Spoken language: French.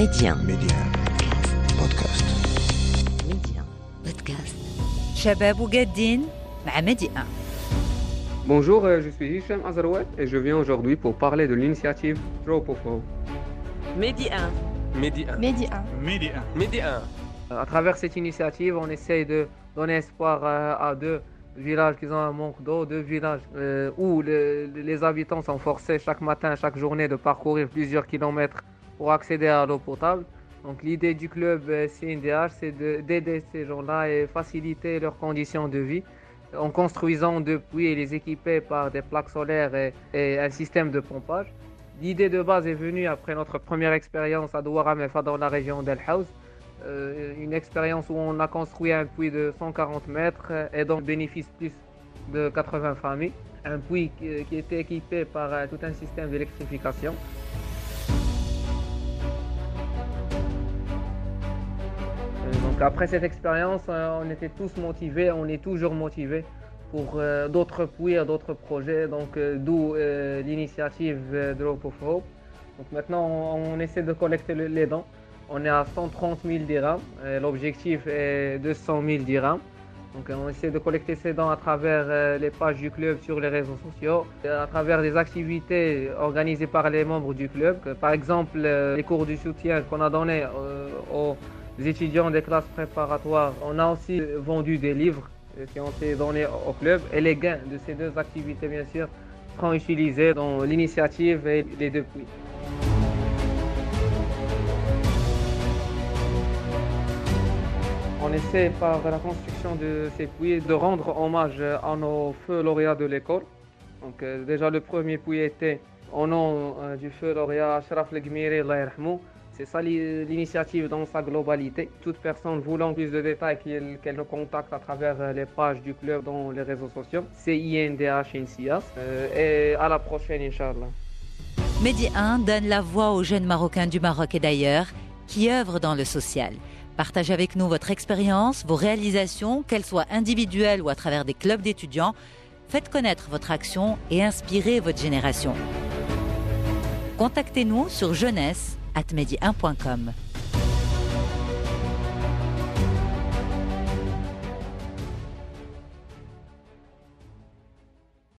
Médien. Médien. Podcast. Médien. Podcast. Shabab Ougaddin, Médien. Bonjour, euh, je suis Hicham Azarouet et je viens aujourd'hui pour parler de l'initiative Tropofo. Médien. Médien. Médien. Médien. Médien. Euh, à travers cette initiative, on essaye de donner espoir euh, à deux villages qui ont un manque d'eau, deux villages où les habitants sont forcés chaque matin, chaque journée de parcourir plusieurs kilomètres pour accéder à l'eau potable. Donc l'idée du club euh, CNDH, c'est de- d'aider ces gens-là et faciliter leurs conditions de vie en construisant deux puits et les équiper par des plaques solaires et, un système de pompage. L'idée de base est venue après notre première expérience à Douara Mefa dans la région d'El Haouz. Euh, une expérience où on a construit un puits de 140 mètres euh, et donc bénéfice plus de 80 familles. Un puits qui, qui était équipé par euh, tout un système d'électrification. Après cette expérience, euh, on était tous motivés, on est toujours motivés pour euh, d'autres puits, d'autres projets, donc euh, d'où l'initiative euh, Drop of Hope. Donc maintenant, on, essaie de collecter le- les dons. On est à 130 000 dirhams. L'objectif est 200 000 dirhams. Donc on essaie de collecter ces dons à travers les pages du club sur les réseaux sociaux, à travers des activités organisées par les membres du club. Par exemple, les cours du soutien qu'on a donnés euh, aux étudiants des classes préparatoires. On a aussi vendu des livres qui ont été donnés au club et les gains de ces deux activités, bien sûr, seront utilisés dans l'initiative et les deux puits. On essaie par la construction de ces puits de rendre hommage à nos feux lauréats de l'école. Donc euh, déjà le premier puits était au nom euh, du feu lauréat Ashraf Legmiri. C'est ça l'i- l'initiative dans sa globalité. Toute personne voulant plus de détails qu'elle nous contacte à travers euh, les pages du club dans les réseaux sociaux. C'est INDH INSIAS. Euh, et à la prochaine, Inch'Allah. Mehdi 1 donne la voix aux jeunes Marocains du Maroc et d'ailleurs qui œuvrent dans le social. Partagez avec nous votre expérience, vos réalisations, qu'elles soient individuelles ou à travers des clubs d'étudiants. Faites connaître votre action et inspirez votre génération. Contactez-nous sur jeunesse at medi1.com.